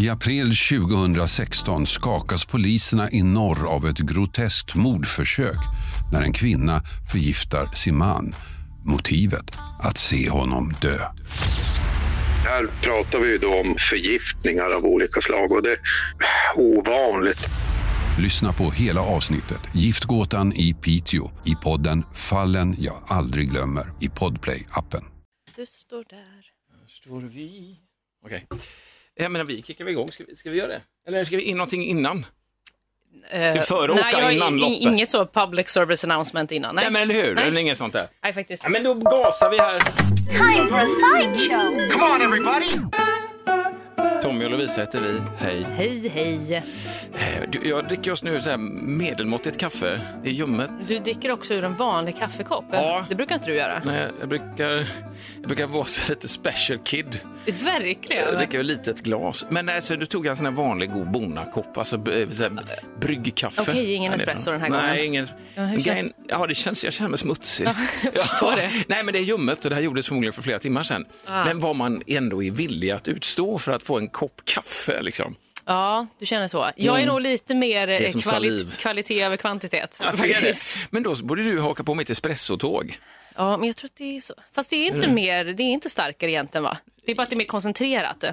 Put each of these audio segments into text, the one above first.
I april 2016 skakas poliserna i norr av ett groteskt mordförsök när en kvinna förgiftar sin man. Motivet? Att se honom dö. Här pratar vi då om förgiftningar av olika slag och det är ovanligt. Lyssna på hela avsnittet Giftgåtan i Piteå i podden Fallen jag aldrig glömmer i Podplay-appen. Du står där. Står vi... Okej. Jag menar, vi kickar vi igång. Ska vi, ska vi göra det? Eller ska vi in någonting innan? Eh, Till före nej, åka jag innan in- loppet. Inget så public service announcement innan. Nej, Nej, men eller hur? Nej. Eller inget sånt där. nej faktiskt. Ja, men då gasar vi här. Time for a sideshow. Come on everybody! Tommy och Lovisa heter vi. Hej. Hej, hej. Eh, Du, jag dricker just nu så här medelmåttigt kaffe. Det är ljummet. Du dricker också ur en vanlig kaffekopp. Ja. Det brukar inte du göra. Nej, jag brukar, jag brukar vara så lite special kid. Jag Verkligen. dricker ett litet glas. Men nej, så du tog en sån här vanlig god bonnakopp, alltså b- så här, bryggkaffe. Okej, ingen Härifrån. espresso den här Nej, gången. ingen. Ja, hur känns grejen- Ja, det känns, jag känner mig smutsig. jag förstår det. Nej, men det är ljummet och det här gjordes förmodligen för flera timmar sedan. Ah. Men vad man ändå är villig att utstå för att få en kopp kaffe liksom. Ja, du känner så. Jag är Mm. nog lite mer eh, kvali- kvalitet över kvantitet. Ja, det faktiskt. det. Men då borde du haka på mitt espressotåg. Ja, men jag tror att det är så. Fast det är inte mer, det är inte starkare egentligen va? Det är bara att det är mer koncentrerat.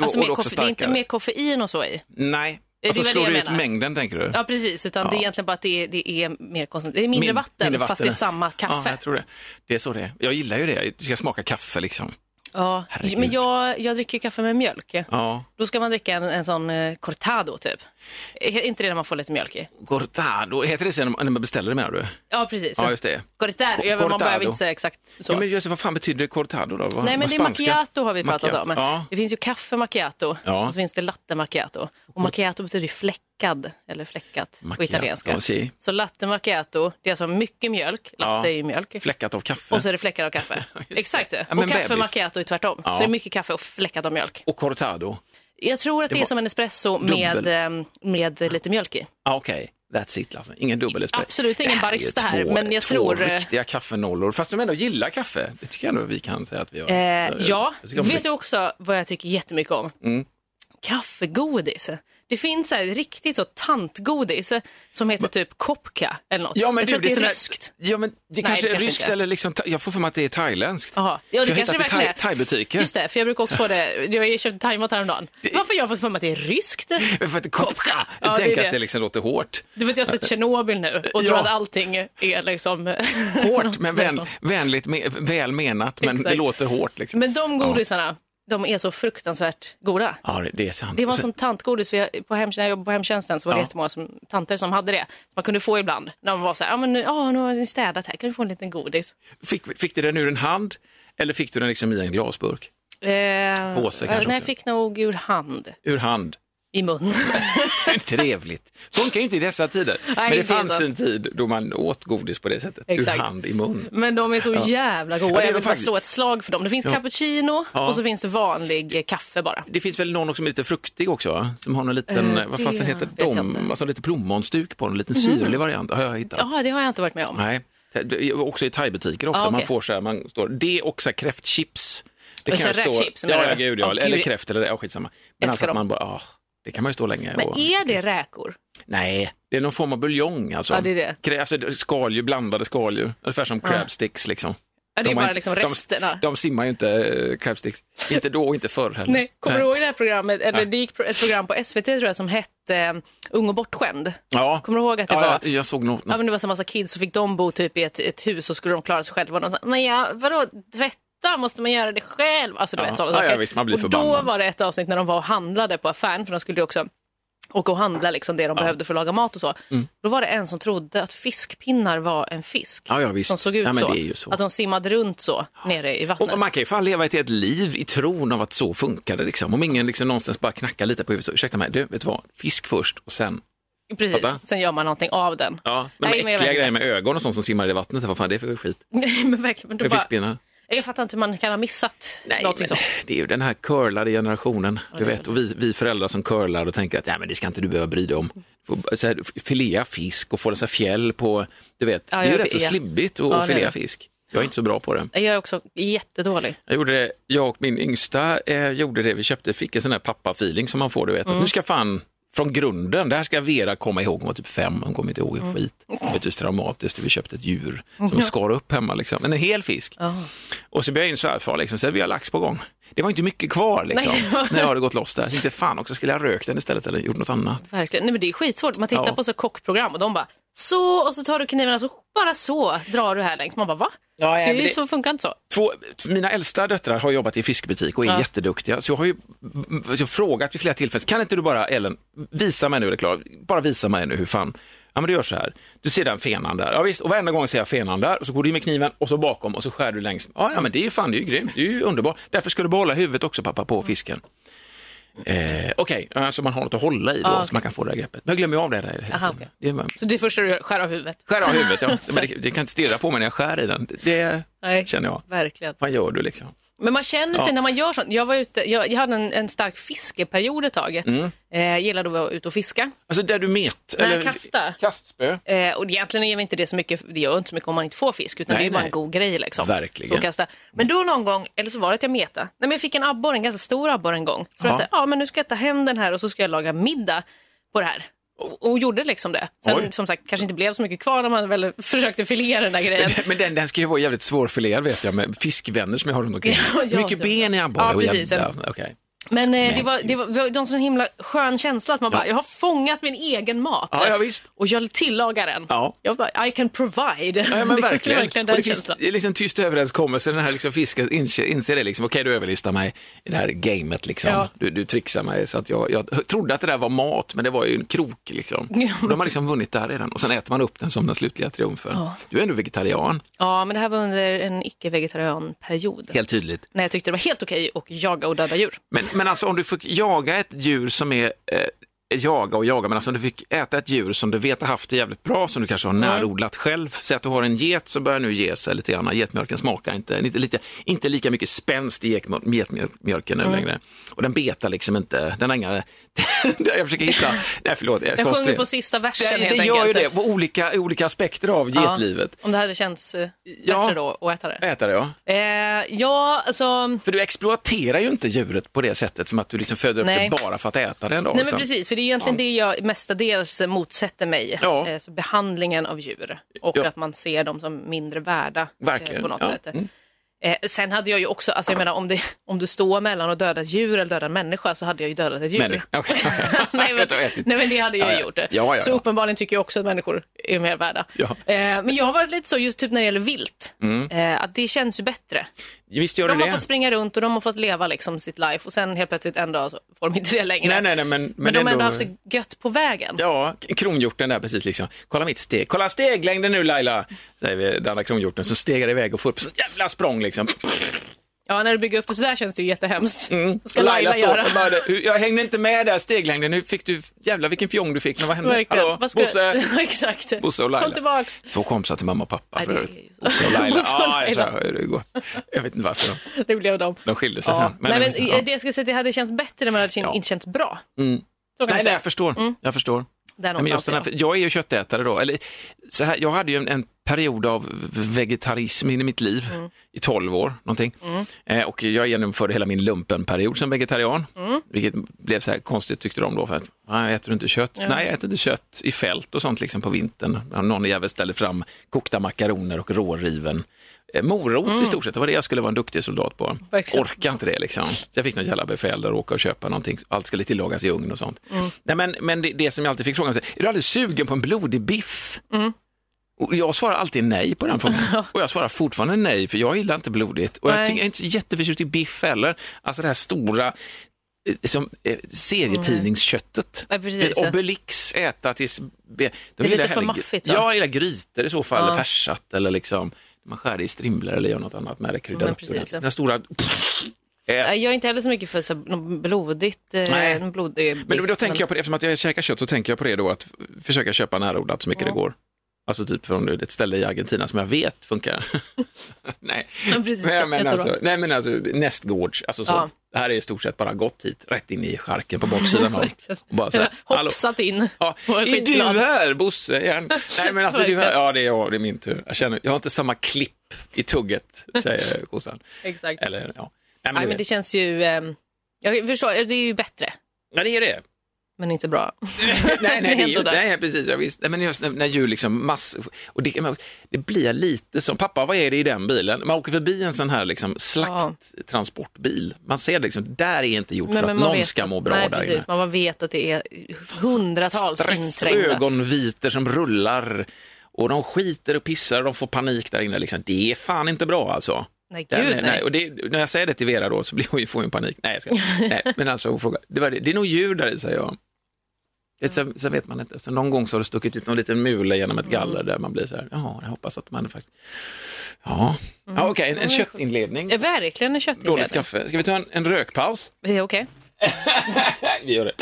Alltså, mer det är inte mer koffein och så i. Nej, Det alltså det slår du ut menar. mängden tänker du? Ja, precis. Utan det är Ja. egentligen bara att det är, det är mer. Det är mindre, Min- vatten, mindre fast det är samma Ja, kaffe. jag tror det. Det är så det är. Jag gillar ju det. Jag ska smaka kaffe liksom. Ja, Herregud. men jag, jag dricker ju kaffe med mjölk. Ja. Då ska man dricka en, en sån eh, cortado typ. Är inte det när man får lite mjölk i? Cortado, heter det sen när man beställer det menar du? Ja, precis. Ja, just det. Cortado, Co- jag man behöver inte säga exakt så. Ja, men just, vad fan betyder cortado då? Vad, Nej, men det är spanska? macchiato har vi pratat Macchiato. om. Ja. Det finns ju kaffe macchiato och så finns det latte macchiato. Och macchiato betyder ju fläckad eller fläckat på Macchiato, italienska. si. Så latte macchiato, det är alltså mycket mjölk. Latte Ja. är ju mjölk. Fläckat av kaffe. Och så är det fläckar av kaffe. Just det. Exakt. Ja, och kaffe bebis. macchiato är tvärtom. Ja. Så det är mycket kaffe och fläckat av mjölk. Och cortado? Jag tror att det, Det är som en espresso med, Dubbel. eh, med lite mjölk i. Ah, Okej, that's it alltså. Ingen dubbel espresso. Absolut ingen barista här, två, men jag två tror, eh, riktiga kaffenollor. Fast de ändå gillar kaffe. Det tycker jag ändå vi kan säga att vi gör. Eh, Så, ja, vet du också vad jag tycker jättemycket om? Mm. Kaffegodis. Det finns så här riktigt så tantgodis som heter typ kopka eller något. Ja, men jag du, tror att det är sån där- ryskt. Ja, men det Nej, kanske det är kanske ryskt inte. eller liksom, jag får för mig att det är thailändskt. Jaha, ja, det För jag kanske det hittat i thaibutiker. Just det, för jag brukar också få det. Jag har ju köpt thaimat häromdagen. Varför har jag fått för mig att det är ryskt? Men för att kopka, Ja, jag det är tänker det. att det liksom låter hårt. Du vet, jag har sett Tjernobyl nu och tror Ja. att allting är liksom... Hårt, men vän, vänligt, väl menat, men det Exakt. låter hårt. Liksom. Men de godisarna, de är så fruktansvärt goda. Ja, det- är sant. Det var sen- som tantgodis, på hem, när jag jobbade på hemtjänsten så var det Ja. jättemånga som, tanter som hade det. Som man kunde få ibland. När man var så här, ja men ja, nu har ni städat här, kan du få en liten godis? fick, fick du den ur en hand eller fick du den liksom i en glasburk? Eh, Påse kanske nej, jag fick nog ur hand, Ur hand. I mun. Trevligt. Funkar ju inte i dessa tider. men det fanns en tid då man åt godis på det sättet. Exakt. Ur hand i mun. Men de är så jävla goda. Ja, jag vill faktiskt. slå ett slag för dem. Det finns Ja. cappuccino Ja. och så finns det vanlig kaffe bara. Det finns väl någon som är lite fruktig också, som har någon liten, Eh, vad fasen heter de, alltså lite plommonstuk på, en liten syrlig variant har jag hittat. Ja, det har jag inte varit med om. Nej, också i thaibutiker ofta, Ah, okej. man får så här, man står, det och så här kräftchips. Det ju stå- räkchips, Ja, ja, gud, ja. Åh, eller gud. kräft eller ja, skitsamma. Men alltså att man bara, ah, det kan man ju stå länge Men och... är det räkor? Nej, det är någon form av buljong alltså. Ja, det är det. Alltså, skaldjur, blandade skaldjur, ungefär som crab sticks liksom. Ja, det är De bara liksom de- resterna. De, simmar ju inte äh, crab sticks, inte då och inte förr heller. Nej, kommer du ihåg det här programmet? Eller det gick ett program på SVT tror jag som hette eh, Ung och bortskämd. Ja. Kommer du ihåg att det ja, var... Jag, jag såg något. Ja, men det var så massa kids så fick de bo typ i ett, ett hus och skulle de klara sig själva. Och de sa, nej, ja, vadå, tvätta, måste man göra det själv? Alltså du Ja. vet sådana Ja, ja, saker. visst, man blir och då var det ett avsnitt när de var och handlade på affären, för de skulle ju också åka och handla liksom det de behövde för att laga mat och så. Mm. Då var det en som trodde att fiskpinnar var en fisk. Ja, ja. Som såg ut Ja, men så. så. Att de simmade runt så nere i vattnet. Och man kan ju fan leva ett helt liv i tron av att så funkar det. Liksom. Om ingen liksom någonstans bara knackar lite på huvudet, så ursäkta mig, du, vet du vad, fisk först och sen Precis, Fattar? sen gör man någonting av den. Ja, men Nej, de men äckliga vet grejer med ögon och sånt som simmar i vattnet, vad fan är det för skit? Nej men verkligen. Men då bara? Jag fattar inte hur man kan ha missat Nej, någonting men så. det är ju den här curlade generationen. det du vet, och vi, vi föräldrar som curlar och tänker att ja, men det ska inte du behöva bry dig om. Så här, filea fisk och få här fjäll på, du vet, Ja, det är ju rätt så ja. slibbigt att Ja, filea fisk. Jag är inte så bra på det. Jag är också jättedålig. Jag gjorde det, jag och min yngsta eh, gjorde det, vi köpte, fick en sån här pappa-feeling som man får, du vet, Mm. nu ska fan från grunden, det här ska Vera komma ihåg, hon var typ fem, hon kommer inte ihåg Mm. en skit. Vet du, traumatiskt, vi köpte ett djur som skar upp hemma, liksom. men en hel fisk. Och så bjöd jag in svärfar, liksom, så vi har lax på gång. Det var inte mycket kvar liksom, Nej, det var- när jag hade gått loss där. Så inte fan också, skulle jag rökt den istället eller gjort något annat? Verkligen. Nej, men det är skitsvårt. Man tittar Ja. på så kockprogram och de bara så och så tar du kniven och så bara så drar du här längs. Man bara va? Ja, det är ju det- så funkar inte så. Två, mina äldsta döttrar har jobbat i fiskbutik och är Ja. jätteduktiga. Så jag har ju jag har frågat vid flera tillfällen, kan inte du bara, Ellen, visa mig nu, är det klart, bara visa mig nu hur fan, ja men du gör så här, du ser den fenan där, ja visst, och varenda gång ser jag fenan där, och så går du in med kniven och så bakom och så skär du längs, ja, ja men det är ju fan, det är ju grymt, det är ju underbart, därför ska du behålla huvudet också pappa på fisken. Eh, Okej, okay. så man har något att hålla i då, Ja, så man kan få det här greppet. Men jag glömmer av det där. Aha, okej. Det bara- Så det första du gör, skär av huvudet. Skär av huvudet, ja. Det, det kan inte stirra på mig när jag skär i den. Det Nej. känner jag. Verkligen. Vad gör du liksom? Men man känner sig Ja. när man gör sånt. Jag, var ute, jag, jag hade en, en stark fiskeperiod ett tag. Mm. Eh, gillade att vara ute och fiska. Alltså där du met? Nej, kasta. Kastspö? Eh, och egentligen är inte det så mycket, det gör inte så mycket om man inte får fisk, utan Nej, det är ju bara nej. en god grej liksom. Verkligen. Så kasta. Men då någon gång, eller så var det att jag meta. Nej, men jag fick en abborre, en ganska stor abborre en gång. Så Ja. jag sa, ja men nu ska jag ta hem den här och så ska jag laga middag på det här. Och, och gjorde liksom det. Sen Oj. som sagt kanske inte blev så mycket kvar när man väl försökte filea den där grejen. Men, men den, den ska ju vara jävligt svårfilerad vet jag med fiskvänner som jag har runt omkring. Ja, Mycket så- ben i abborre Ja, och precis. jävla- okej. Men eh, det, var, det, var, det var en sån himla skön känsla att man bara, jag har fångat min egen mat. Ja, ja, visst. Och jag tillagar den. Ja. Jag bara, I can provide. Ja, men verkligen. verkligen och den det finns det är liksom tyst överenskommelse, den här liksom fisken inser, inser det liksom, okej du överlistar mig i det här gamet liksom. Ja. Du, du trixar mig så att jag, jag trodde att det där var mat, men det var ju en krok liksom. Ja. Och de har liksom vunnit där redan och sen äter man upp den som den slutliga triumfen. Du är ändå vegetarian, Ja, men det här var under en icke-vegetarian-period. helt tydligt. När jag tyckte det var helt okej att jaga och döda djur. Men, men alltså om du fick jaga ett djur som är eh, jaga och jaga, men alltså om du fick äta ett djur som du vet har haft det jävligt bra, som du kanske har närodlat själv. Säg att du har en get som börjar nu ge sig lite grann. Getmjölken smakar inte, inte, lite, inte lika mycket spänst i getmjöl- getmjölken nu längre. Och den betar liksom inte, den har inga... jag försöker hitta... Nej, förlåt. Den sjunger på sista versen det, helt det gör ju det, på olika, olika aspekter av Ja. getlivet. Om det hade känts eh, Ja. bättre då att äta det. Äta det, ja. Eh, ja, alltså... För du exploaterar ju inte djuret på det sättet som att du liksom föder upp Nej. det bara för att äta det en dag. Nej men utan- precis, för det är egentligen det jag mestadels motsätter mig. Ja. Eh, så behandlingen av djur och Ja. att man ser dem som mindre värda eh, Verkligen, på något ja. sätt. Mm. Eh, sen hade jag ju också, alltså jag menar om, det, om du står mellan att döda ett djur eller döda en människa så hade jag ju dödat ett djur. Nej, men, nej men det hade jag Ja, ju gjort. Så uppenbarligen tycker jag också att människor är mer värda. Men jag har varit lite så just typ när det gäller vilt, eh, att det känns ju bättre. Visst gör De du har det? fått springa runt och de har fått leva liksom sitt life och sen helt plötsligt en dag så får de inte det längre. Nej, nej, nej, men, men, Men, de har ändå- ändå haft det gött på vägen. Ja, kronhjorten där precis liksom. Kolla mitt steg. Kolla steglängden nu Laila, säger vi den andra kronhjorten som stegar iväg och får upp så jävla språng liksom. Ja, när du bygger upp det så där känns det ju jättehemskt. Mm. Ska Laila, står göra? bara, "Hur- jag hängde inte med där steglängden, hur fick du, jävla vilken fjong du fick, men vad hände? Verkligen. Hallå, Vad ska... Bosse, Exakt. Bosse och Laila. Kom tillbaks. Två kompisar till mamma och pappa för övrigt. Bosse och Laila. Bosse och jag, Laila. hur det går. jag vet inte varför de, Det blev de. de skilde sig Ja. sen. Nej, men, ja. det jag skulle säga att det hade känts bättre men det hade Ja. inte känts bra. Mm. Nej, jag nej, jag förstår. Jag förstår. Där men någonstans. här, jag är ju köttätare då. Eller, så här, jag hade ju en, en period av vegetarism in i mitt liv Mm. i 12 år. Någonting. Eh, och jag genomförde hela min lumpenperiod som vegetarian. Mm. Vilket blev så här konstigt tyckte de då. För att, nej, äter du inte kött? Nej, jag äter inte kött i fält och sånt liksom på vintern. Någon jävel ställer fram kokta makaroner och råriven eh, morot i stort sett. Det var det jag skulle vara en duktig soldat på. Mm. Verkligen. Orkar inte det liksom. Så jag fick något jävla befäl där och åka och köpa någonting. Allt skulle tillagas i ugn och sånt. Mm. Nej, men men det, det som jag alltid fick frågan, är du aldrig sugen på en blodig biff? Och jag svarar alltid nej på den frågan. Och jag svarar fortfarande nej, för jag gillar inte blodigt. Och jag, tycker, jag är inte jätteförtjust i biff heller. Alltså det här stora eh, som, eh, serietidningsköttet. Nej, precis. Obelix, äta tills... be- Då är lite jag för maffigt, va? Ja, gillar grytor i så fall, Ja. eller färsat eller liksom man skär det i strimlor eller gör något annat med det, kryddar upp det. precis, ja. Den stora Eh, Jag är inte heller så mycket för så, blodigt. eh, Nej. blodig Men då tänker jag på det, eftersom att jag käkar kött så tänker jag på det då att försöka köpa närodlat så mycket det går. Alltså typ från ett ställe i Argentina som jag vet funkar. nej. Men precis, men, men alltså, nej men alltså nästgårds, alltså så. Ja. Det här är i stort sett bara gått hit, rätt in i charken på baksidan av. Och bara så här, hallå. Hoppsat in. Ja, är du här Bosse? Igen? Nej men alltså, du här, ja det är jag, det är min tur. Jag känner, jag har inte samma klipp i tugget, säger kossan. Exakt. Eller ja. Nej, men, Nej, men det känns ju, ehm, jag förstår, det är ju bättre, ja, det är det. Men inte bra. nej, nej, ju, nej, precis. Ja, visst. Nej, men just när, när djur liksom mass... Och det, men det blir lite som, pappa vad är det i den bilen? Man åker förbi en sån här liksom slakttransportbil. Man ser liksom, där är inte gjort för att man någon ska att- må bra nej, där inne. precis, Man vet att det är hundratals Stress, inträngda. ögonvitor som rullar och de skiter och pissar och de får panik där inne. Liksom. Det är fan inte bra alltså. Nej, gud är- nej. och det, när jag säger det till Vera då så blir hon, ju- får hon panik. Nej, jag ska, nej men alltså hon frågar, det, var det, det är nog djur där i, säger jag. Det, sen, sen vet man inte, så någon gång så har det stuckit ut någon liten mule genom ett Mm. galler där man blir så här, ja, jag hoppas att man faktiskt, ja, ja okej, en, en köttinledning, Verkligen en dåligt köttinredning. kaffe. Ska vi ta en, en rökpaus? Okej? Vi gör det.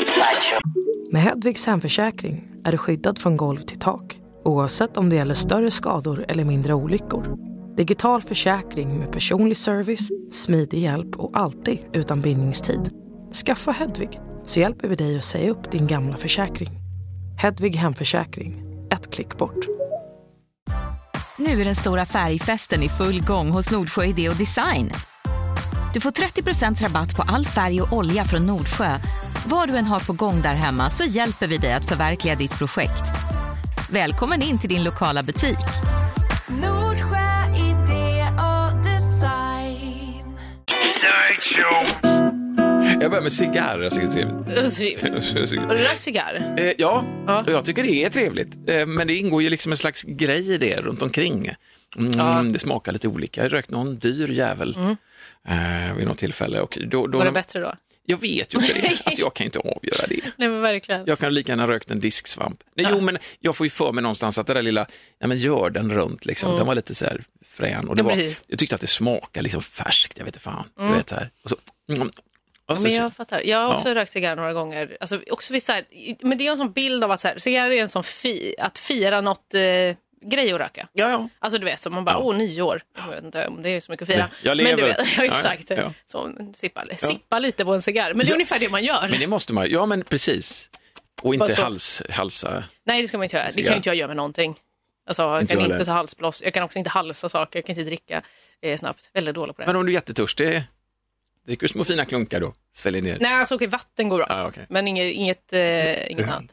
Med Hedvigs hemförsäkring är du skyddad från golv till tak oavsett om det gäller större skador eller mindre olyckor. Digital försäkring med personlig service, smidig hjälp och alltid utan bindningstid. Skaffa Hedvig så hjälper vi dig att säga upp din gamla försäkring. Hedvig hemförsäkring, ett klick bort. Nu är den stora färgfesten i full gång hos Nordsjö Idé och Design. Du får 30% rabatt på all färg och olja från Nordsjö. Vad du än har på gång där hemma så hjälper vi dig att förverkliga ditt projekt. Välkommen in till din lokala butik. Nordsjö idé och design. Jag börjar med cigarr. Jag tycker det är trevligt. Har du rökt cigarr? Eh, ja, Ja. och jag tycker det är trevligt. Eh, men det ingår ju liksom en slags grej i det runt omkring. Mm, Ja. Det smakar lite olika. Jag har rökt någon dyr jävel eh, vid något tillfälle. Och då, då Var det bättre då? Jag vet ju inte det. Alltså, jag kan inte avgöra det. Nej men verkligen. Jag kan lika gärna rökt en disksvamp. Nej, Jo, men jag får ju för mig någonstans att det där lilla, ja men gör den runt liksom, den var lite så här frän. Och det Mm. Ja, var, precis. jag tyckte att det smakade liksom färskt, jag vet inte fan. Du vet så här. Och så, mm, och Ja, så, men jag fattar. Jag har också Ja. rökt cigarr några gånger. Alltså, också vid så här, men det är en sån bild av att så här, cigarr är en sån fi, att fira något eh, grej att röka. ja, ja. Alltså du vet, så man bara, Ja. åh nyår. Jag vet inte om det är så mycket att fira. Jag Men du lever. vet, ja, Ja, exakt. ja. Så sippa, sippa lite på en cigarr. Men det är ungefär det man gör. Men det måste man Ja, men precis. Och inte så. hals, halsa. Nej, det ska man inte göra. Det kan ju inte jag göra med någonting. Alltså, jag Inte kan jag inte ta halsbloss. Jag kan också inte halsa saker. Jag kan inte dricka eh, snabbt. Väldigt dålig på det. Men om du är jättetörstig, dricker du små fina klunkar då? Sväljer ner? Nej, alltså okej, vatten går bra. Ja, okej. Men inget, inget, eh, inget annat.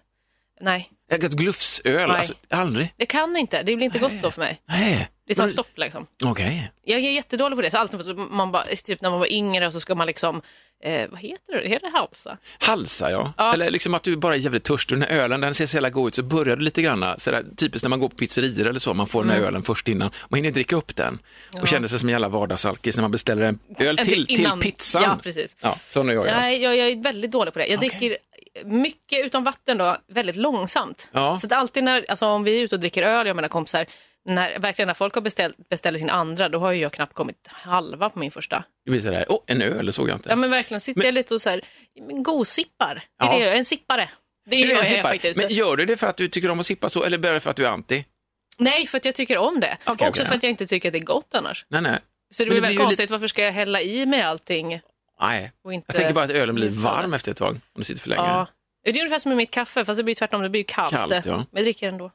Nej, Ett glufsöl? Nej. Alltså, aldrig? det kan inte. Det blir inte gott då för mig. Nej. Det tar stopp liksom. Okej. Jag är jättedålig på det. Så alltid, man bara, typ när man var yngre så ska man liksom, eh, vad heter det? Heter det halsa? Halsa, ja. Ja. Eller liksom att du bara är jävligt törstig. Den här ölen, den ser så jävla god ut, så börjar det lite grann, sådär, typiskt när man går på pizzerior eller så, man får den Mm. här ölen först innan, man hinner dricka upp den och känner sig som en jävla vardagsalkis när man beställer en öl till, till innan- pizzan. Ja, precis. Ja, sån är jag. Ja. Nej, jag, jag är väldigt dålig på det. Jag dricker mycket utan vatten då, väldigt långsamt. Ja. Så att alltid när, alltså om vi är ute och dricker öl, jag mina kompisar, när, verkligen när folk har beställt, beställer sin andra, då har ju jag knappt kommit halva på min första. Det blir sådär, åh, en öl, det såg jag inte. Ja men verkligen, sitter Men- jag lite och så här, gosippar. Det är Ja. det, jag är, en sippare. Det är Du är jag sippare. faktiskt. Men gör du det för att du tycker om att sippa så, eller bara för att du är anti? Nej, för att jag tycker om det. Okej, Också okej, för att jag inte tycker att det är gott annars. Nej, nej. Så det blir det väl konstigt, varför ska jag hälla i mig allting? nej. Inte Jag tänker bara att ölen blir det? varm efter ett tag, om du sitter för länge. Ja. Det är ungefär som med mitt kaffe, fast det blir tvärtom, det blir kallt. Kallt, ja. Men jag dricker ändå.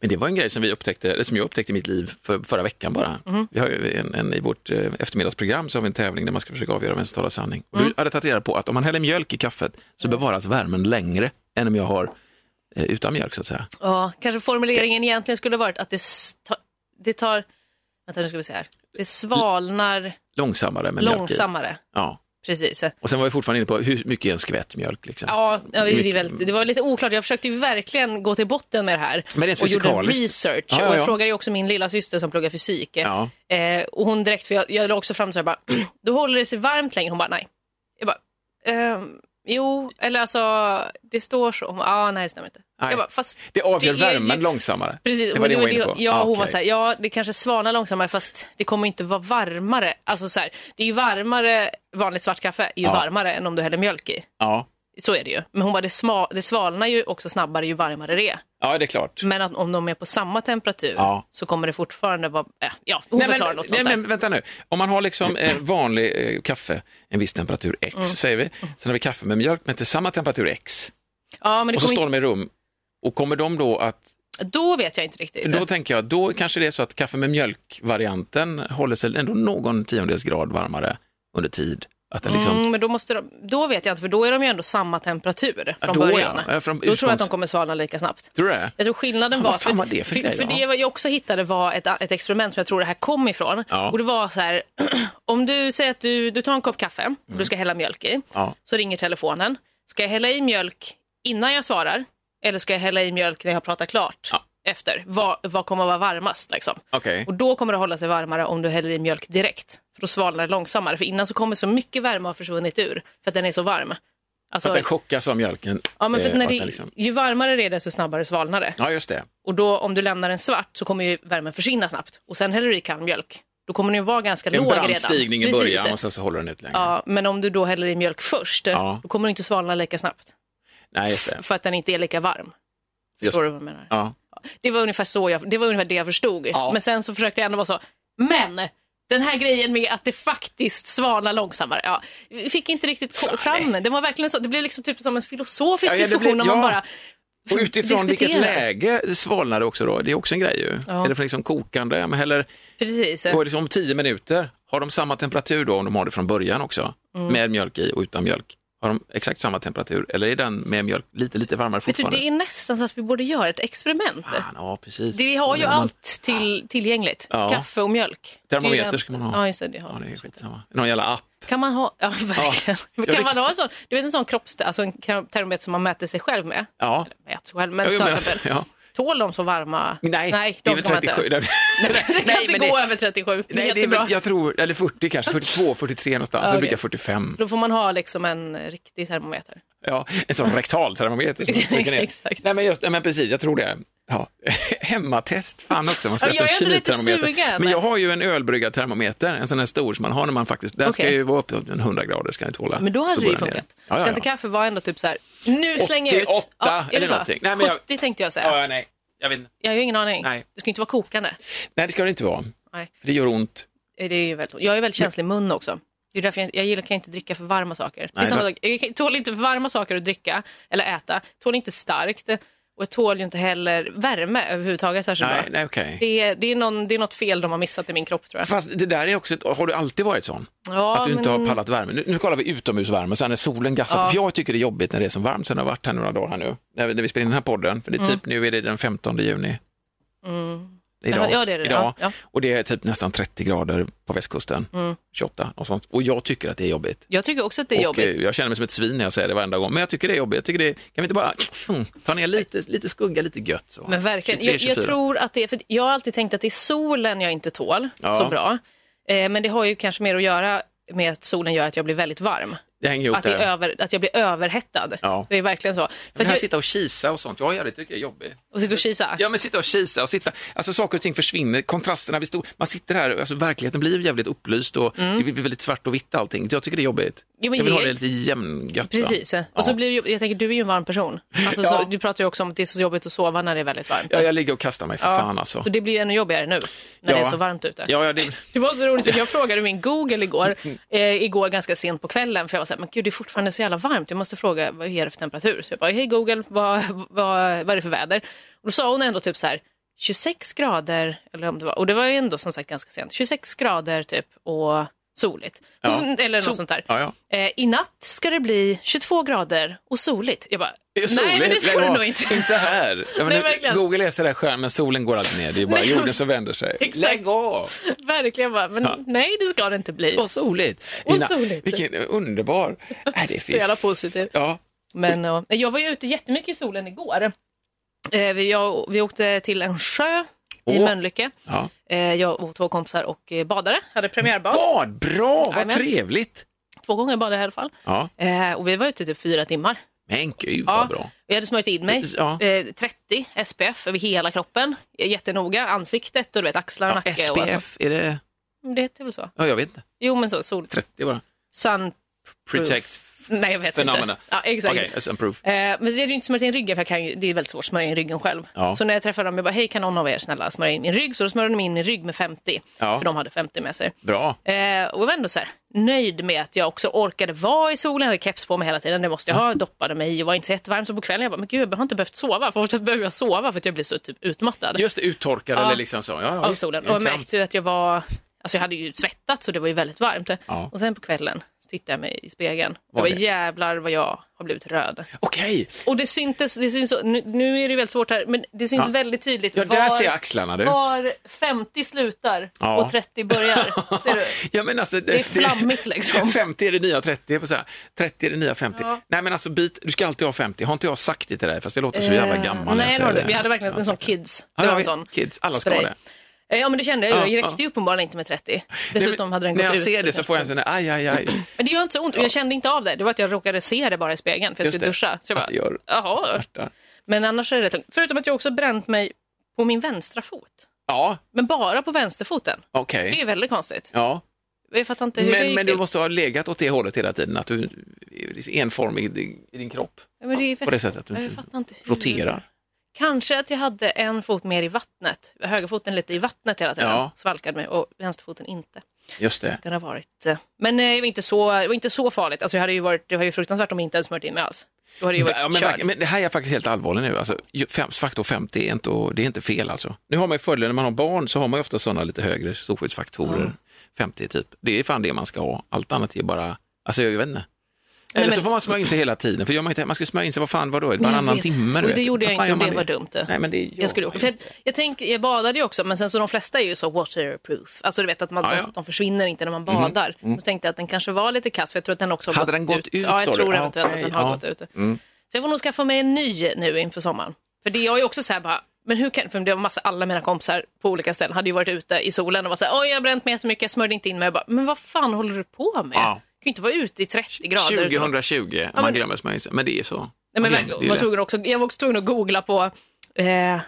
Men det var en grej som, vi upptäckte, eller som jag upptäckte i mitt liv för, förra veckan bara. Mhm. Vi har ju en, en, I vårt eh, eftermiddagsprogram så har vi en tävling där man ska försöka avgöra vem som talar sanning. Och Mm. Du hade tagit reda på att om man häller mjölk i kaffet så bevaras värmen längre än om jag har eh, utan mjölk så att säga. Ja, kanske formuleringen egentligen skulle varit att det, ta, det tar, vänta nu ska vi se här, det svalnar Långsammare med långsammare. Ja. Precis. Och sen var vi fortfarande inne på hur mycket är en skvätt mjölk. Liksom. Ja, ja det, är väldigt, det var lite oklart. Jag försökte verkligen gå till botten med det här. Men rent och gjorde research. Ja, ja, Och ja. jag frågade också min lilla syster som pluggar fysik. Eh, och hon direkt, för jag, jag la också fram så här bara, då håller det sig varmt länge. Hon bara, nej. Jag bara, ehm, Jo, eller alltså, det står så. Ja, ah, nej det stämmer inte. Nej. Jag bara, fast Det avgör det är värmen ju- långsammare. Precis, Det var det hon var inne på. Ja, Ah, hon var okej. så här, ja det kanske svalnar långsammare fast det kommer inte vara varmare. Alltså så här, det är ju varmare, vanligt svart kaffe är ju Ja. varmare än om du häller mjölk i. Ja. Så är det ju. Men hon bara, det, det svalnar ju också snabbare ju varmare det är. ja, det är klart. Men att om de är på samma temperatur Ja. så kommer det fortfarande vara, äh, ja hon förklarar något nej, sånt där. men vänta nu. Om man har liksom eh, vanlig eh, kaffe, en viss temperatur X, Mm. säger vi. Sen har vi kaffe med mjölk, men till samma temperatur X. Ja, men det Och så står de i rum. Och kommer de då att, då vet jag inte riktigt. för då tänker jag, då kanske det är så att kaffe med mjölk-varianten håller sig ändå någon tiondels grad varmare under tid. Att den liksom, Mm, men då, måste de, då vet jag inte, för då är de ju ändå samma temperatur från då, ja. början. Ja, från då tror jag att de kommer svalna lika snabbt. Tror du det? Jag tror skillnaden var, vad var det för för, grej för det jag också hittade var ett, ett experiment som jag tror det här kom ifrån. Ja. Och det var så här, om du säger att du, du tar en kopp kaffe och du ska hälla mjölk i, Ja. så ringer telefonen. Ska jag hälla i mjölk innan jag svarar eller ska jag hälla i mjölk när jag har pratat klart Ja. Efter? Vad, vad kommer att vara varmast? Liksom? Okej. Och då kommer det hålla sig varmare om du häller i mjölk direkt. För då svalnar det långsammare. För innan så kommer så mycket värme ha försvunnit ur för att den är så varm. Alltså, Att den chockas av mjölken. ja, men för eh, när det, liksom... ju varmare det är desto snabbare svalnar det. Ja, just det. Och då om du lämnar den svart så kommer ju värmen försvinna snabbt. Och sen häller du i kall mjölk. Då kommer den vara ganska Det är en låg brant redan. stigning i Precis. början och sen så håller den ut längre. Ja, men om du då häller i mjölk först, Ja. då kommer den inte svalna lika snabbt. Nej, just det. För att den inte är lika varm. Just- Förstår du vad jag menar? Ja. Det var ungefär så jag, det var ungefär det jag förstod. Ja. Men sen så försökte jag ändå vara så, men den här grejen med att det faktiskt svalnar långsammare, ja, vi fick inte riktigt ko- fram det. var verkligen så, det blev liksom typ som en filosofisk Ja, ja, diskussion blev- om man bara Och utifrån vilket diskuterar. läge svalnar det också då? Det är också en grej ju. Ja. Är det för liksom kokande? Eller, Precis. då är det om tio minuter. Har de samma temperatur då om de har det från början också? Mm. Med mjölk i och utan mjölk? Har de exakt samma temperatur eller är den med mjölk lite, lite varmare Vet du, fortfarande? det är nästan så att vi borde göra ett experiment. Fan, ja, precis. Det, vi har ju man- allt till, tillgängligt. Ja. Kaffe och mjölk. Termometer ska man ha. Ja, just det. det har Ja, det är skitsamma. Någon jävla app. Kan man ha, ja verkligen. Ja, kan man ha en sån, du vet en sån kropps, alltså en termometer som man mäter sig själv med? Ja. Eller mäter sig själv, men Ja, men- ja. Tål de så varma? Nej, Nej det är de väl ska man inte. 37. Nej, Det kan nej, inte gå det- över 37. Nej, det är väl, jag tror, eller 40 kanske, 42, 43 någonstans. Okej. brukar 45. Då får man ha liksom en riktig termometer. Ja, en sån rektal termometer. som. Exakt. Nej, men, just, men precis, jag tror det. Ja. Hemmatest, fan också, man ska Ja, jag är lite sugen. Men jag har ju en ölbryggad termometer, en sån här stor som man har när man faktiskt, den ska Okej. ju vara uppe på 100 grader, ska den tåla. Men då hade det ju funkat. Ja, Ska ja, inte ja. kaffe vara ändå typ så här, nu slänger jag ut. 88 är det eller så? någonting. Nej, men jag- 70 tänkte jag säga. Ja, ja, nej, jag vet inte. Jag har ju ingen aning. Nej. Det ska inte vara kokande. Nej, det ska det inte vara. Nej. För det gör ont. Det är ju väldigt, jag är väldigt känslig i mun också. Det är därför jag, jag gillar, kan inte dricka för varma saker. det är Nej, samma sak. Jag tål inte för varma saker att dricka eller äta. Tål inte starkt. Och tål ju inte heller värme överhuvudtaget särskilt Nej, bra. nej, okej. Det, är, det, är någon, det är något fel de har missat i min kropp tror jag. Fast det där är också, har du alltid varit sån? Ja, att du inte men- har pallat värme. Nu, nu kollar vi utomhusvärme, sen när solen gassar Ja. För jag tycker det är jobbigt när det är så varmt. Sen har jag varit här några dagar här nu, när vi, spelar in den här podden. För det är typ, nu är det den 15 juni. Idag. Ja, det det. Idag. Ja. Och det är typ nästan 30 grader på västkusten. Mm. 28 och sånt. Och jag tycker att det är jobbigt. Jag tycker också att det är och jobbigt. eh, jag känner mig som ett svin när jag säger det varenda gång. Men jag tycker det är jobbigt. Jag tycker det är, kan vi inte bara mm, ta ner lite, lite skugga, lite gött så. Men verkligen, 23, jag, jag 24. tror att det är, för jag har alltid tänkt att det är solen jag inte tål Ja. så bra. Eh, men det har ju kanske mer att göra med att solen gör att jag blir väldigt varm. Det hänger ihop Att, det över, att jag blir överhettad. Ja. Det är verkligen så. För Men här jag, sitta och kisa och sånt, ja, jag det tycker jag är jobbigt. och sitta och kisa. Ja, men sitta och kisa och sitta, alltså saker och ting försvinner, kontrasterna blir stor. Man sitter här, alltså verkligheten blir jävligt upplyst och det blir väldigt svart och vitt allting. Jag tycker det är jobbigt. Mm. Jo, jag vill det- ha det lite jämngött. Precis. Ja. Och så blir det, jag tänker, du är ju en varm person. Alltså, Ja. så, du pratar ju också om att det är så jobbigt att sova när det är väldigt varmt. Ja, jag ligger och kastar mig för fan alltså. Så det blir ännu jobbigare nu, när det är så varmt ute. Ja, ja, det, Det var så roligt, jag frågade min Google igår, eh, igår ganska sent på kvällen, för jag var så här, men gud det är fortfarande så jävla varmt, jag måste fråga vad är det för temperatur? Så jag bara, hej Google, vad, vad, vad är det för väder? Och då sa hon ändå typ så här, 26 grader, eller om det var, och det var ju ändå som sagt ganska sent, 26 grader typ och soligt. Ja. Och eller något So- sånt där. ja, ja. Eh, I natt ska det bli 22 grader och soligt. Jag bara, är nej men det soligt. ska det nog inte. Inte här. Ja, men Nej. Google är sådär skön, men solen går aldrig ner. Det är bara Nej, jorden som vänder sig. Exakt. Lägg av! Verkligen bara, men nej det ska det inte bli. Så soligt. Och Ina, soligt. Vilken underbar... Nej, det är Så jävla positiv. Ja. Men ja, jag var ju ute jättemycket i solen igår. Eh, vi, jag, vi åkte till en sjö i Åh. Mölnlycke. ja. Eh, jag och två kompisar och eh, badare, hade premiärbad. Vad bra, vad Jajamän. trevligt. två gånger bara i alla fall. Ja. Eh, och vi var ute typ fyra timmar. Men gud Ja, vad bra. Jag hade smörjt in mig. Ja. Eh, 30 SPF över hela kroppen. Jättenoga. Ansiktet och du vet axlar och Ja, nacke. Och alltså. SPF, är det, Det heter väl så? ja jag vet inte, Jo men så, sol. 30 bara. Sun... Protect Nej jag vet Phenomena. inte. Ja, exakt. Okay, proof. Eh, men jag hade ju inte smörjt in ryggen för jag kan det är väldigt svårt att smörja in ryggen själv. Ja. Så när jag träffade dem, jag bara, hej kan någon av er snälla smörja in min rygg? Så då smörjde de in min rygg med 50, Ja. för de hade 50 med sig. Bra. Eh, och jag var ändå så här, nöjd med att jag också orkade vara i solen, jag hade keps på mig hela tiden, det måste jag ha, doppade mig och var inte så jättevarm. Så på kvällen jag bara, men gud jag har inte behövt sova, för ofta behöver jag sova för att jag blir så typ utmattad Just det, uttorkad Ja. eller liksom så. Ja, ja, av solen. En Och jag märkte ju att jag var, alltså jag hade ju svettat så det var ju väldigt varmt. Ja. Och sen på kvällen så tittade jag mig i spegeln. Var jag var det? jävlar vad jag har blivit röd. Okej, Och det syntes, det syns, nu, nu är det väldigt svårt här, men det syns Ja. väldigt tydligt ja där var, ser jag axlarna du. var 50 slutar Ja. och 30 börjar. Ser du? Ja, men alltså, Det är flammigt liksom. 50 är det nya 30, på så här. 30 är det nya 50. Ja. Nej men alltså byt, du ska alltid ha 50. Har inte jag sagt det till dig? Fast det låter så jävla Eh, gammal. jag Nej, det det. vi hade verkligen en sån kids. Ja, Det ja, sån kids, alla ska ha det. Eh, Ja, men det kände jag ju. Ja, Jag ja. räckte ju uppenbarligen inte med 30. Nej, Dessutom men hade den När gått jag ut. ser det så får jag en sån där, aj, aj, aj. Men det gör inte så ont. Och Jag kände inte av det. Det var att jag råkade se det bara i spegeln för jag Just skulle det. duscha. Så jag bara, det gör jaha. smärta. Men annars är det rätt. Förutom att jag också bränt mig på min vänstra fot. Ja, Men bara på vänsterfoten. okej. Det är väldigt konstigt. Ja, Jag fattar inte hur det men, gick men du till. måste ha legat åt det hållet hela tiden, att du är enformig i din kropp. Ja, men det är På det sättet att du inte roterar. Kanske att jag hade en fot mer i vattnet. Högerfoten lite i vattnet hela tiden. Ja. Svalkade mig och vänsterfoten inte. Just det. Det har varit. eh, Men eh, det var inte så, det var inte så farligt. Alltså, jag hade ju varit, det var ju fruktansvärt om jag inte hade smört in mig alls. Då hade ju varit Ja, men, körd. men det här är faktiskt helt allvarligt nu. Alltså, fem, faktor 50 är inte, det är inte fel alltså. Nu har man ju fördelen när man har barn så har man ju ofta sådana lite högre storskyddsfaktorer. 50 typ. Det är fan det man ska ha. Allt annat är bara, alltså jag vet inte. Eller Nej, så men- får man smörja in sig hela tiden, för gör man inte man ska smörja in sig, vad fan, vadå, Jag varannan timme? du Och det gjorde jag inte och det var dumt. Nej, men det Jag, skulle, för jag, jag, tänk, jag badade ju också, men sen så de flesta är ju så waterproof. Alltså du vet att man, Ja, ja. De, de försvinner inte när man badar. Då tänkte jag att den kanske var lite kass, för jag tror att den också har Hade den gått ut, Ja, sa jag tror Ja, eventuellt okej, att den har ja. gått ut. Så jag får nog skaffa mig en ny nu inför sommaren. För det är ju också så här bara, men hur kan, för det var massa, alla mina kompisar på olika ställen hade ju varit ute i solen och var så här, oj jag har bränt mig jättemycket, jag smörjde inte in mig. Jag bara, men vad fan håller du på med? Ja. Kan ju inte vara ute i 30 grader. utan- 2020, men- man glömmer smörja men det är så. Nej, men, glömmer, var tvungen också, jag var också tvungen att googla på eh, eh,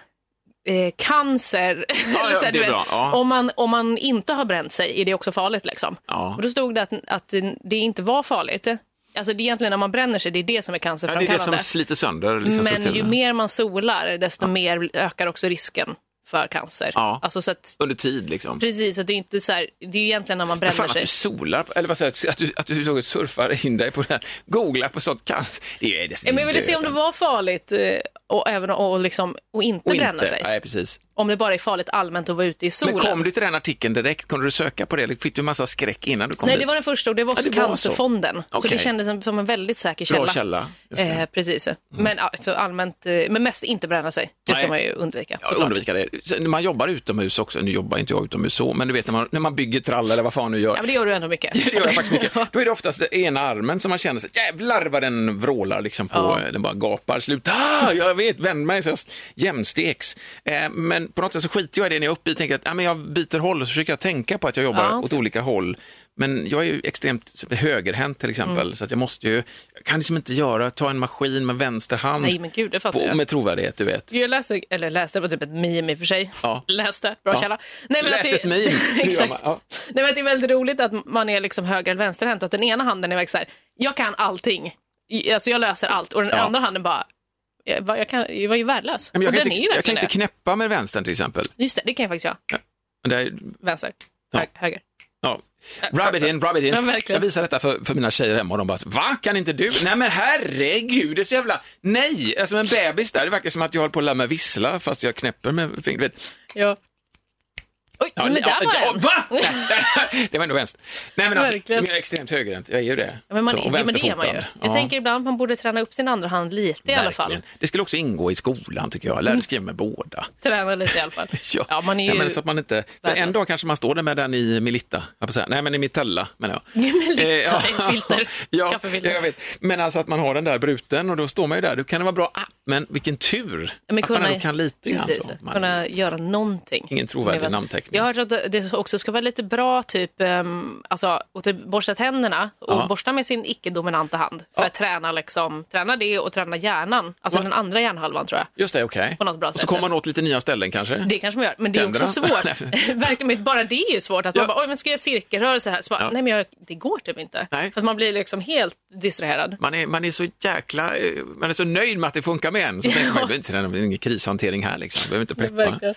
cancer. ja, är vet, ja. om, man, om man inte har bränt sig, är det också farligt? Liksom? Ja. Och då stod det att, att det inte var farligt. Alltså, det är egentligen när man bränner sig, det är det som är Ja, det är det cancerframkallande. som sliter sönder liksom, Men ju mer man solar, desto mer ökar också risken för cancer. Ja. Alltså, så att, Under tid liksom. precis, att det är inte så här, det är egentligen när man bränner fan att sig. du solar, eller vad säger att du, att du överhuvudtaget surfar in dig på det här, googlar på sånt cancer. Det är det Ja, men jag ville se om det var farligt eh, och även och liksom, och inte och bränna inte. sig. Nej, precis. Om det bara är farligt allmänt att vara ute i solen. Men kom du till den artikeln direkt? Kunde du söka på det? Eller fick du massa skräck innan du kom Nej, dit? det var den första och det var också Ja, det var så. Cancerfonden. Så, Okej. det kändes som, som en väldigt säker källa. Bra källa. Mm. Eh, precis. Men alltså, allmänt, eh, men mest inte bränna sig. Det ska Nej. man ju undvika. Ja, undvika det. Sen man jobbar utomhus också, nu jobbar inte jag utomhus så, men du vet när man, när man bygger trall eller vad fan nu gör. Ja, men det gör du ändå mycket. Det gör jag faktiskt mycket. Då är det oftast ena armen som man känner sig, jävlar vad den vrålar liksom på, Ja. den bara gapar, sluta, ah, jag vet, vänd mig så jag jämsteks. Eh, men på något sätt så skiter jag i det när jag är uppe i, tänker att ja, men jag byter håll och så försöker jag tänka på att jag jobbar Ja, okej. åt olika håll. Men jag är ju extremt högerhänt till exempel, Mm. så att jag måste ju, jag kan liksom inte göra, ta en maskin med vänster hand Nej, men gud, det på, jag. med trovärdighet, du vet. Jag läste, eller läste, det var typ ett meme i och för sig. Ja. Läste, bra Ja. källa. Nej, Läste att ett meme, Exakt. ja. Nej, men det är väldigt roligt att man är liksom höger eller vänsterhänt och att den ena handen är verkligen så här, jag kan allting. Alltså jag löser allt och den andra handen bara, jag, var- jag, kan, jag var ju värdelös. Men jag, kan inte, jag kan inte knäppa med vänstern till exempel. Just det, det kan jag faktiskt göra. Men det är, Vänster, Ja. Hö- höger. Ja. Rub it in, rub it in. Ja, jag visar detta för, för mina tjejer hemma och de bara, va, kan inte du? Nej men herregud, det är så jävla, nej, alltså en bebis där, det verkar som att jag håller på att lära mig vissla fast jag knäpper med fingret. Ja. Oj, Ja, men där ja, var ja. Va? Det var ändå vänster. Nej men alltså, Verkligen. jag är extremt högerhänt, jag är ju det. Ja, men, man, Så, och ja, men det är man ju. vänsterfotad. Jag Ja, tänker ibland att man borde träna upp sin andra hand lite i alla fall. verkligen. Det skulle också ingå i skolan tycker jag, lära sig skriva med båda. Träna lite i alla fall. Ja, man är ju... Ja, men så att man inte, en dag kanske man står där med den i Melitta, nej men i Mitella menar jag. Melitta, Eh, ja. filter, ja, kaffefilter. jag vet. Men alltså att man har den där bruten och då står man ju där, då kan det vara bra, ah, Men vilken tur Men att man ändå kan lite grann precis, så. Man, kunna göra någonting. Ingen trovärdig namnteckning. Jag har hört att det också ska vara lite bra, typ, um, alltså, att typ borsta tänderna och Ja. borsta med sin icke-dominanta hand för Ja. att träna, liksom, träna det och träna hjärnan, alltså Va? den andra hjärnhalvan tror jag. Just det, okej. På något bra Och så kommer man åt lite nya ställen kanske? Det kanske man gör, men det är också svårt. Verkligen, bara det är ju svårt. Att Ja. man bara, oj men ska jag göra cirkelrörelser här? Så bara, Ja. nej men jag, det går typ inte. Nej. För att man blir liksom helt distraherad. Man är, man är så jäkla, eh, man är så nöjd med att det funkar med en. Så tänker man, det är ingen krishantering här liksom. Behöver inte preppa.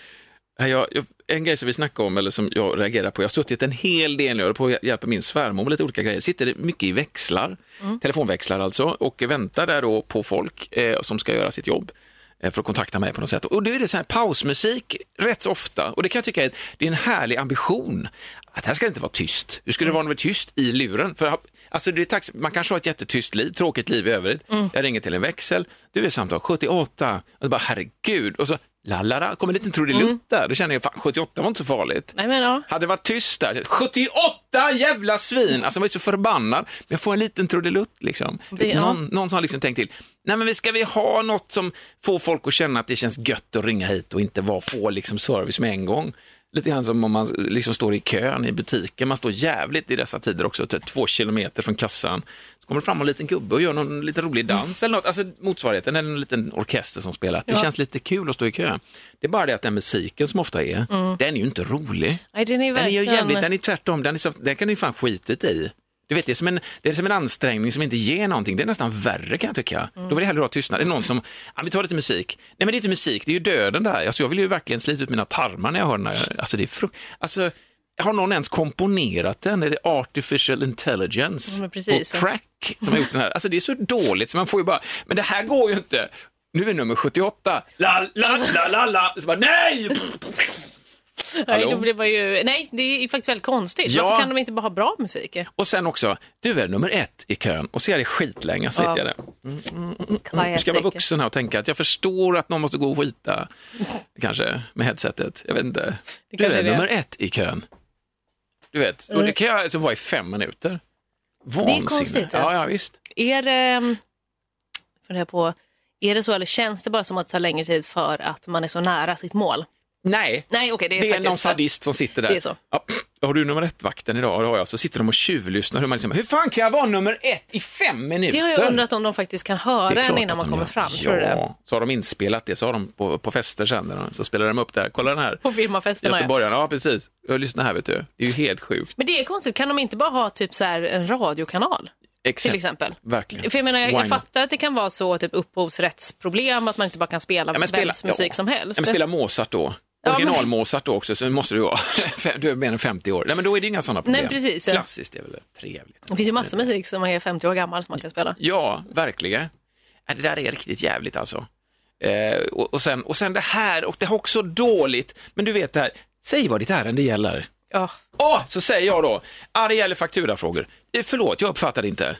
Nej, Jag, jag, en grej som vi snackade om, eller som jag reagerar på, jag har suttit en hel del, jag håller på att hjälpa min svärmor med lite olika grejer, sitter mycket i växlar, telefonväxlar alltså, och väntar där då på folk eh, som ska göra sitt jobb för att kontakta mig på något sätt. Och då är det så här pausmusik rätt ofta och det kan jag tycka är, det är en härlig ambition. Att här ska det inte vara tyst. Hur skulle det vara om det var tyst i luren? För, alltså det är tax, man kanske har ett jättetyst liv, tråkigt liv i övrigt. Jag ringer till en växel, du är samtal 78, och bara herregud, och så lalala, kommer en liten trudelutt där. Då känner jag, fan 78 var inte så farligt. Nej men ja. Hade det varit tyst där, 78 jävla svin! Alltså man är så förbannad. Men jag får en liten trudelutt liksom. Det- ja. någon, någon som har liksom tänkt till, nej men ska vi ha något som får folk att känna att det känns gött att ringa hit och inte vara, få liksom service med en gång. Lite grann som om man liksom står i kön i butiken, man står jävligt i dessa tider också, typ två kilometer från kassan. Kommer fram en liten gubbe och gör någon liten rolig dans eller något, alltså motsvarigheten, eller en liten orkester som spelar. Det Ja. känns lite kul att stå i kö. Det är bara det att den musiken som ofta är, den är ju inte rolig. Nej, den är ju Den är verkligen... jävligt, den är tvärtom, den, är så, den kan du ju fan skitit i. Du vet, det är, som en, det är som en ansträngning som inte ger någonting. Det är nästan värre kan jag tycka. Då vill jag hellre ha tystnad. Det är någon som, ja, vi tar lite musik. Nej men det är inte musik, det är ju döden där. Alltså, jag vill ju verkligen slita ut mina tarmar när jag hör den här. Alltså det är fru- alltså, har någon ens komponerat den? Är det artificial intelligence Ja, precis. på crack som har gjort den här? Alltså det är så dåligt så man får ju bara, men det här går ju inte. Nu är nummer 78. La, la, la, la, la. Så bara, nej! Nej, då blir man ju... Nej, det är faktiskt väldigt konstigt. Ja. Varför kan de inte bara ha bra musik? Och sen också, du är nummer ett i kön och ser det skitlänge, sitter Ja. jag där. Nu ska jag vara vuxen här och tänka att jag förstår att någon måste gå och skita, kanske, med headsetet. Jag vet inte. Du är är nummer ett i kön. Du vet, och det kan jag alltså vara i fem minuter. Vansinne. konstigt, ja. Ja, visst. Är det... um, Funderar på... Är det så eller känns det bara som att det tar längre tid för att man är så nära sitt mål? Nej, Nej, okej, det är det är faktiskt någon sadist som sitter där. Det är så. Ja, har du nummer ett-vakten idag? Det har jag. Så sitter de och tjuvlyssnar. Hur, man liksom, hur fan kan jag vara nummer ett i fem minuter? Det har jag undrat om de faktiskt kan höra en innan man kommer gör. fram. Ja, Tror du så har de inspelat det, så har de på, på fester sen, så spelar de upp det här. Kolla den här. På firmafesterna, ja. Göteborgarna, ja precis. Jag lyssnar här vet du. Det är ju helt sjukt. Men det är konstigt, kan de inte bara ha typ så här en radiokanal? Exakt. Till exempel. Verkligen. För jag menar, jag, jag fattar att det kan vara så typ upphovsrättsproblem, att man inte bara kan spela Ja, spela- vems musik ja. som helst. Ja, men spela Mozart då. Ja, Original Mozart då också, så måste du vara. du är mer än 50 år. Nej, men då är det inga sådana problem. Nej, precis, ja. Klassiskt är väl trevligt. Det finns ju massa musik som är 50 år gammal som man kan spela. Ja, verkligen. Ja, Det där är riktigt jävligt alltså. Eh, och, och, sen, och sen det här, och det är också dåligt, men du vet det här, säg vad ditt ärende gäller. Ja. Åh, så säger jag då, ah, det gäller fakturafrågor. Eh, förlåt, jag uppfattade inte.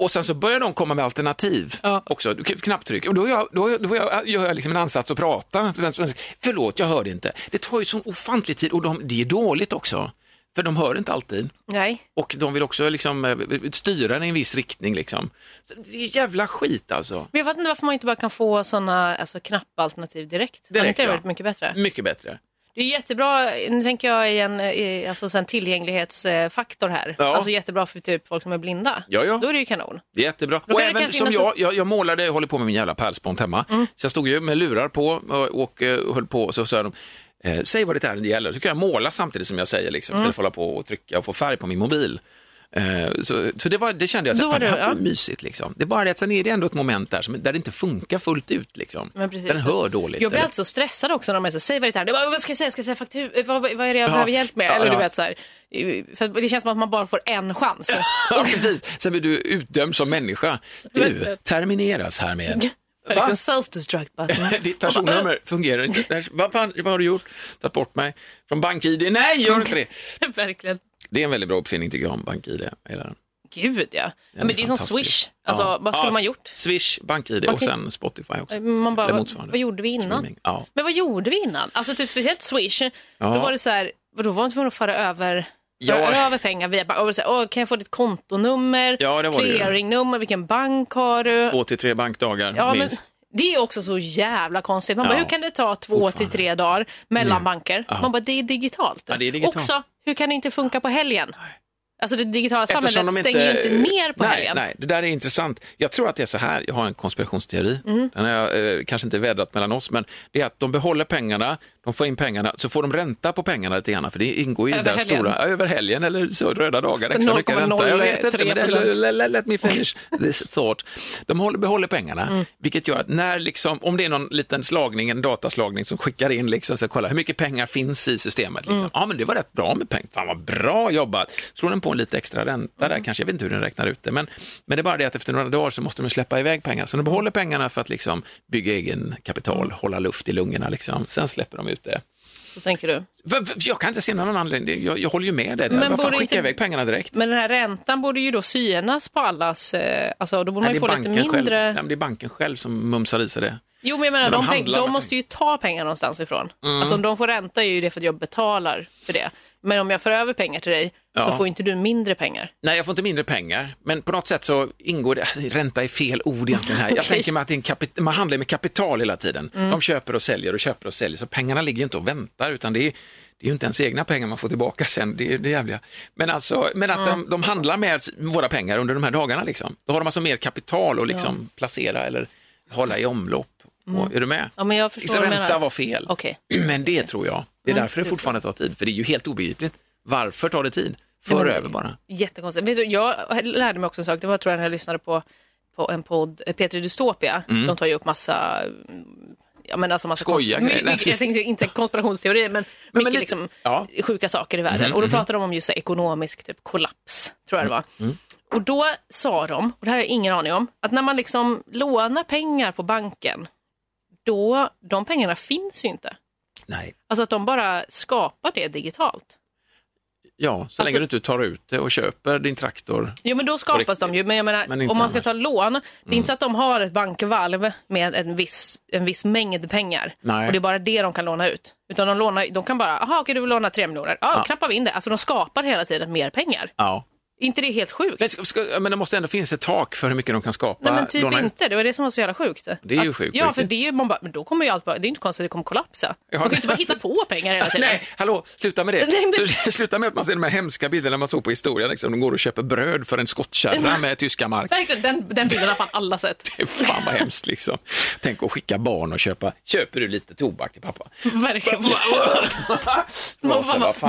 Och sen så börjar de komma med alternativ Ja. också, knapptryck. Och då, gör jag, då, då jag, gör jag liksom en ansats att prata. Förlåt, jag hörde inte. Det tar ju sån ofantlig tid och de, det är dåligt också. För de hör inte alltid. Nej. Och de vill också liksom, eh, styra den i en viss riktning. Liksom. Så det är jävla skit alltså. Men jag fattar inte varför man inte bara kan få sådana alltså, knappalternativ direkt. Direkt Direkt, det ja. varit mycket bättre. Mycket bättre. Det är jättebra, nu tänker jag i en i, alltså, så en tillgänglighetsfaktor här. Ja. Alltså jättebra för typ folk som är blinda. Ja, ja. Då är det ju kanon. Det är jättebra. Då Och det även som jag, jag, jag målade, jag håller på med min jävla pärlspont hemma. Så jag stod ju med lurar på och, och, eh, höll på och så sa de, eh, säg vad ditt ärende gäller. Så kan jag måla samtidigt som jag säger, liksom, istället för att hålla på och trycka och få färg på min mobil. Eh, så så det, var, det kände jag, så, här, fan, det här det- var ja. mysigt. Liksom. Det är bara det att sen är det ändå ett moment där, som, där det inte funkar fullt ut. Liksom. Den hör dåligt. Jag blir eller? alltså stressad också när de säger säg vad det är. Bara, Vad ska jag säga? Ska jag säga faktur? Vad, vad är det jag behöver hjälp med? Ja, Eller du ja. vet så här. För det känns som att man bara får en chans. Ja, precis. Sen blir du utdömd som människa. Du termineras härmed. Verkligen self-destruct button. Ditt personnummer fungerar inte. Vad, fan, vad har du gjort? Tagit bort mig från BankID? Nej, gör inte det! Verkligen. Det är en väldigt bra uppfinning tycker jag om BankID. Hela den. Gud ja. Den men det är som. Swish. Alltså Ja. vad skulle Ja, man gjort? Swish, BankID och sen Spotify också. Man bara, vad, motsvarande. vad gjorde vi innan? Ja. Men vad gjorde vi innan? Alltså typ speciellt Swish. Då var det så här, då var man tvungen att föra över Ja. över pengar via bank. Och så Åh, kan jag få ditt kontonummer? Ja, det var. Clearingnummer? Vilken bank har du? Två till tre bankdagar Ja, men minst. Det är också så jävla konstigt. Man bara, hur kan det ta två till tre dagar mellan banker? Ja. Man bara, det är digitalt. Ja, det är digitalt. Också, hur kan det inte funka på helgen? Alltså det digitala samhället stänger ju inte ner på nej, helgen. Nej, det där är intressant. Jag tror att det är så här, jag har en konspirationsteori, Mm. den har jag eh, kanske inte vädrat mellan oss, men det är att de behåller pengarna, de får in pengarna, så får de ränta på pengarna lite grann, för det ingår ju i Över där helgen. stora, över helgen eller så röda dagar, extra mycket ränta. Jag vet inte, men det, 0,03%. let, let, let me finish this thought. De håller, behåller pengarna, Mm. vilket gör att när liksom, om det är någon liten slagning, en dataslagning som skickar in, liksom, så kolla hur mycket pengar finns i systemet. Liksom. Mm. Ja, men det var rätt bra med pengar, fan vad bra jobbat. Slår den på en lite extra ränta Mm. där, kanske, jag vet inte hur den räknar ut det, men, men det är bara det att efter några dagar så måste de släppa iväg pengar. Så de behåller pengarna för att liksom bygga egen kapital, Mm. hålla luft i lungorna, liksom. sen släpper de ut det. Så tänker du. Jag kan inte se någon annan anledning, jag, jag håller ju med dig där. Men Varför borde skicka inte- iväg pengarna direkt? Men den här räntan borde ju då synas på allas, eh, alltså då borde man Nej, ju det, få lite banken själv, mindre. nej, det är banken själv som mumsar i sig det. Jo men jag menar, Men de de, de måste ju ta pengar någonstans ifrån. Alltså om de får ränta är ju det för att jag betalar för det. Men om jag för över pengar till dig så Ja. får inte du mindre pengar. Nej, jag får inte mindre pengar, men på något sätt så ingår det, alltså, ränta är fel ord egentligen här. Jag. Mm. tänker mig att en kapit- man handlar med kapital hela tiden. De köper och säljer och köper och säljer, så pengarna ligger ju inte och väntar, utan det är, det är ju inte ens egna pengar man får tillbaka sen, det är det jävliga. Men, alltså, men att Mm. de, de handlar med våra pengar under de här dagarna, liksom. då har de alltså mer kapital att liksom placera eller hålla i omlopp. Och, är du med? Mm. Ja, men jag förstår ränta var fel, Okej. men det tror jag. Det är Mm, därför det fortfarande tar tid, för det är ju helt obegripligt. Varför tar det tid? Men För över bara. Jättekonstigt. Vet du, jag lärde mig också en sak, det var tror jag när jag lyssnade på, på en podd, eh, Peter Dystopia. De tar ju upp massa mm, Ja, men alltså massa Skojiga konst- grejer. my- mycket- Jag inte konspirationsteorier, men, men mycket lite- liksom, ja. sjuka saker i världen. och då pratade de om just ekonomisk typ, kollaps, tror jag det var. Och då sa de, och det här har jag ingen aning om, att när man liksom lånar pengar på banken, då, de pengarna finns ju inte. Nej. Alltså att de bara skapar det digitalt. Ja, så Alltså- länge du inte tar ut det och köper din traktor. Jo men då skapas de ju, men jag menar Men om man ska annars. ta lån, det är inte så att de har ett bankvalv med en viss, en viss mängd pengar Nej. och det är bara det de kan låna ut. Utan de, lånar, de kan bara, aha okej du vill låna tre miljoner, ja, Ja. knappar vi in det. Alltså de skapar hela tiden mer pengar. Ja. Är inte det helt sjukt? Men, ska, ska, men det måste ändå finnas ett tak för hur mycket de kan skapa. Nej men typ ut. inte, det var det som var så jävla sjukt. Det är ju Att- sjukt, Ja för det är, man bara, men då kommer ju allt bara, det är inte konstigt att det kommer kollapsa. Ja, Man kan ju det- inte bara hitta på pengar hela tiden. Nej, hallå, sluta med det. Nej, men- Sluta med att man ser de här hemska bilderna man såg på historia, liksom. de går och köper bröd för en skottkärra med tyska mark. Verkligen, den, den bilden har fan alla sett. Fan vad hemskt liksom. Tänk att skicka barn och köpa, köper du lite tobak till pappa? Verkligen.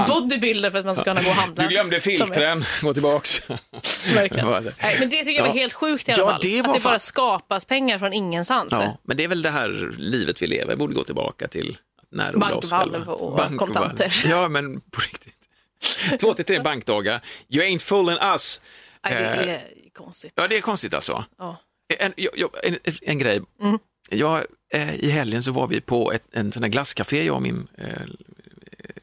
Bodybuilder för att man ska kunna gå och handla. Du glömde är- filtren, gå tillbaks. Verkligen. Nej, men det tycker jag var Ja. helt sjukt i alla Ja, fall. det att det bara skapas pengar från ingenstans. Ja, men det är väl det här livet vi lever, borde gå tillbaka till. När Bankvalv och kontanter. Ja, men på riktigt. Två till tre bankdagar. You ain't fooling us. Nej, det Eh, är konstigt. Ja, det är konstigt alltså. Ja. En, jag, en, en grej. Mm. Jag, eh, I helgen så var vi på ett, en sån här glasscafé, jag och min eh,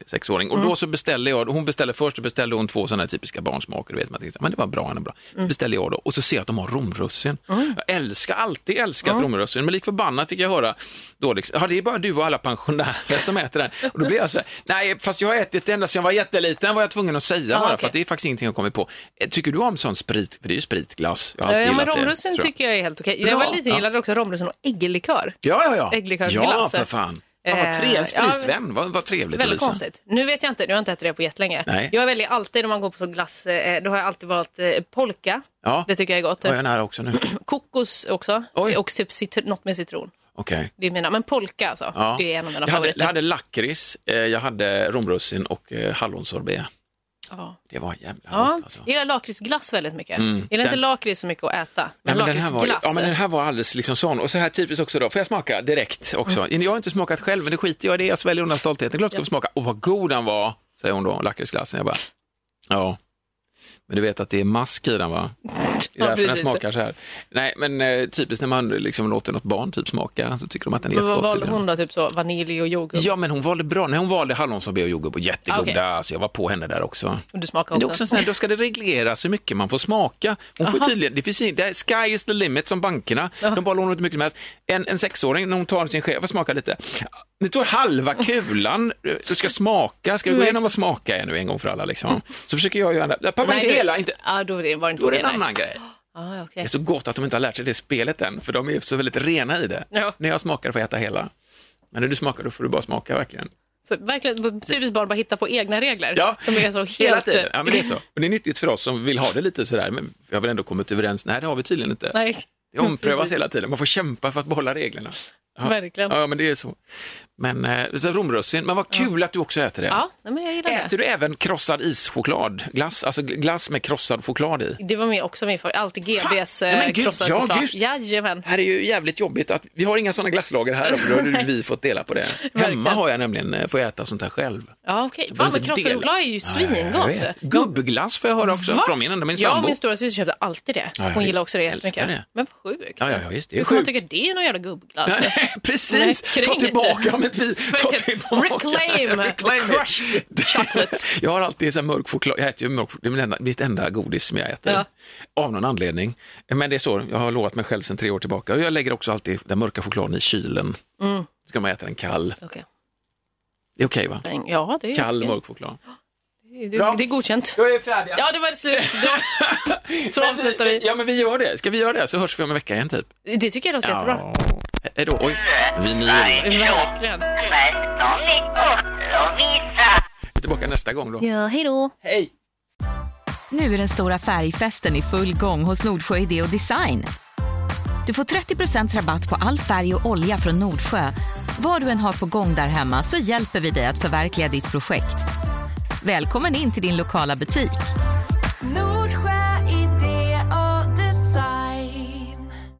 sexåring. Och Mm. då så beställde jag, hon beställde först, så beställde hon två sådana typiska barnsmaker. Du vet, man tänkte, men det var bra, är bra. Mm. Så beställde jag då och så ser jag att de har romrussin. Jag älskar, alltid älskat romrussin, men lik förbannat fick jag höra då, liksom, ja, det är bara du och alla pensionärer som äter den. Och då blir jag så här, nej, fast jag har ätit det ända sedan jag var jätteliten, var jag tvungen att säga Ja, bara, okej. för att det är faktiskt ingenting jag kommit på. Eh, Tycker du om sån sprit? För det är ju spritglass. Jag har alltid Ja, men romrussin tycker jag är helt okej. Bra, Jag var lite ja. gillade också romrussin och ägglikör. Ja, ja, ja. Ägglikörglass. Ja, för fan. Ja, vad Eh, trevligt. ja, vad, vad trevligt Väldigt Lovisa. konstigt. Nu vet jag inte, nu har jag inte ätit det på jättelänge. Nej. Jag väljer alltid när man går på glass, eh, då har jag alltid valt eh, polka. Ja, Det tycker jag är gott. var jag nära också nu. Kokos också. Oj. Och typ citr- något med citron. Okej. Det är mina, men polka alltså. Ja. Det är en av mina Jag hade, favoriter. jag hade lakrits, eh, jag hade romrussin och eh, hallonsorbet. Ja. Det var jävla Ja, gott alltså. jag gillar lakritsglass väldigt mycket. Mm, gillar inte den- lakrits så mycket att äta. Men, Nej, men den, här var, lakritsglass. ja, men den här var alldeles liksom sån. Och så här typiskt också då, får jag smaka direkt också? Mm. Jag har inte smakat själv, men det skiter jag i det. Jag sväljer undan stoltheten. Klart ska få smaka. Och vad god den var, säger hon då, lakritsglassen. Jag bara, ja. Men du vet att det är mask i den va? Det är Ja, därför den precis. smakar så här. Nej, men eh, typiskt när man liksom låter något barn typ smaka så tycker de att den är Men vad jättegott. valde hon då? Typ så vanilj och jordgubb? Ja, men hon valde bra. Nej, hon valde hallonsorbet och jordgubb och jättegoda, Okej. så jag var på henne där också. Och du smakar Men det är också? också sån här, då ska det regleras hur mycket man får smaka. Hon får Aha. tydligen, det finns inte, sky is the limit som bankerna. Ja. De bara lånar ut hur mycket som helst. En, en sexåring, när hon tar sin sked, jag får smaka lite. Nu tog halva kulan, du ska smaka, ska vi gå igenom vad smaka är nu en gång för alla liksom? Så försöker jag göra det. Pappa, inte du- hela, inte, Ja, då var det var det inte då det en nej. annan grej. Ah, Det okay. är så gott att de inte har lärt sig det spelet än, för de är så väldigt rena i det. Ja. När jag smakar får jag äta hela. Men när du smakar då får du bara smaka verkligen. Så verkligen typiskt barn bara hitta på egna regler. Ja, Som är så helt... Hela tiden. Ja, men det är så. Och det är nyttigt för oss som vill ha det lite sådär, men vi har väl ändå kommit överens. Nej, det har vi tydligen inte. Nej, Det omprövas precis. hela tiden. Man får kämpa för att behålla reglerna. Ja. Verkligen. Ja, men det är så. Men eh, romrussin, men vad kul att du också äter det. Ja, men jag gillar Äter det. du även krossad ischoklad? Glass, alltså glass med krossad choklad i? Det var med också min favorit. Alltid GBs Nej, men eh, gud, krossade ja, choklad. gud. Jajamän. Det här är ju jävligt jobbigt att vi har inga sådana glasslager här, för då hade vi fått dela på det. Hemma har jag nämligen, eh, får jag äta sånt här själv. Ja, okej. får Fan, men krossad choklad är ju svingott. vet. Gubbglass får jag höra också Va? från min, min Ja, sambo. min stora syster köpte alltid det. Ja, Hon jag gillar också det jättemycket. det. Men vad sjukt. Ja, ja, ja, visst, det är Hur kan man tycka det är någon jävla gubbglass? Precis, ta tillbaka ta tillbaka. Reclaim, Reclaim crushed chocolate. Jag har alltid så mörk choklad, jag äter ju mörk, det är mitt enda, mitt enda godis som jag äter. Ja. Av någon anledning. Men det är så, jag har lovat mig själv sedan tre år tillbaka. Och jag lägger också alltid den mörka chokladen i kylen. Mm. Så kan man äta den kall. Okej. Det är okej va? Ja, det är, Kall mörk choklad. det, Bra. det är godkänt. Då är vi färdiga. Ja, det var det slut. Då, så avslutar vi. Ja men vi gör det, ska vi göra det så hörs vi om en vecka igen typ. Det tycker jag låter jättebra. Hej då, oj, vinyl. Verkligen. Vi är tillbaka nästa gång då. Ja, hej då. Hej! Nu är den stora färgfesten i full gång hos Nordsjö Idé och Design. Du får 30% rabatt på all färg och olja från Nordsjö. Vad du än har på gång där hemma så hjälper vi dig att förverkliga ditt projekt. Välkommen in till din lokala butik.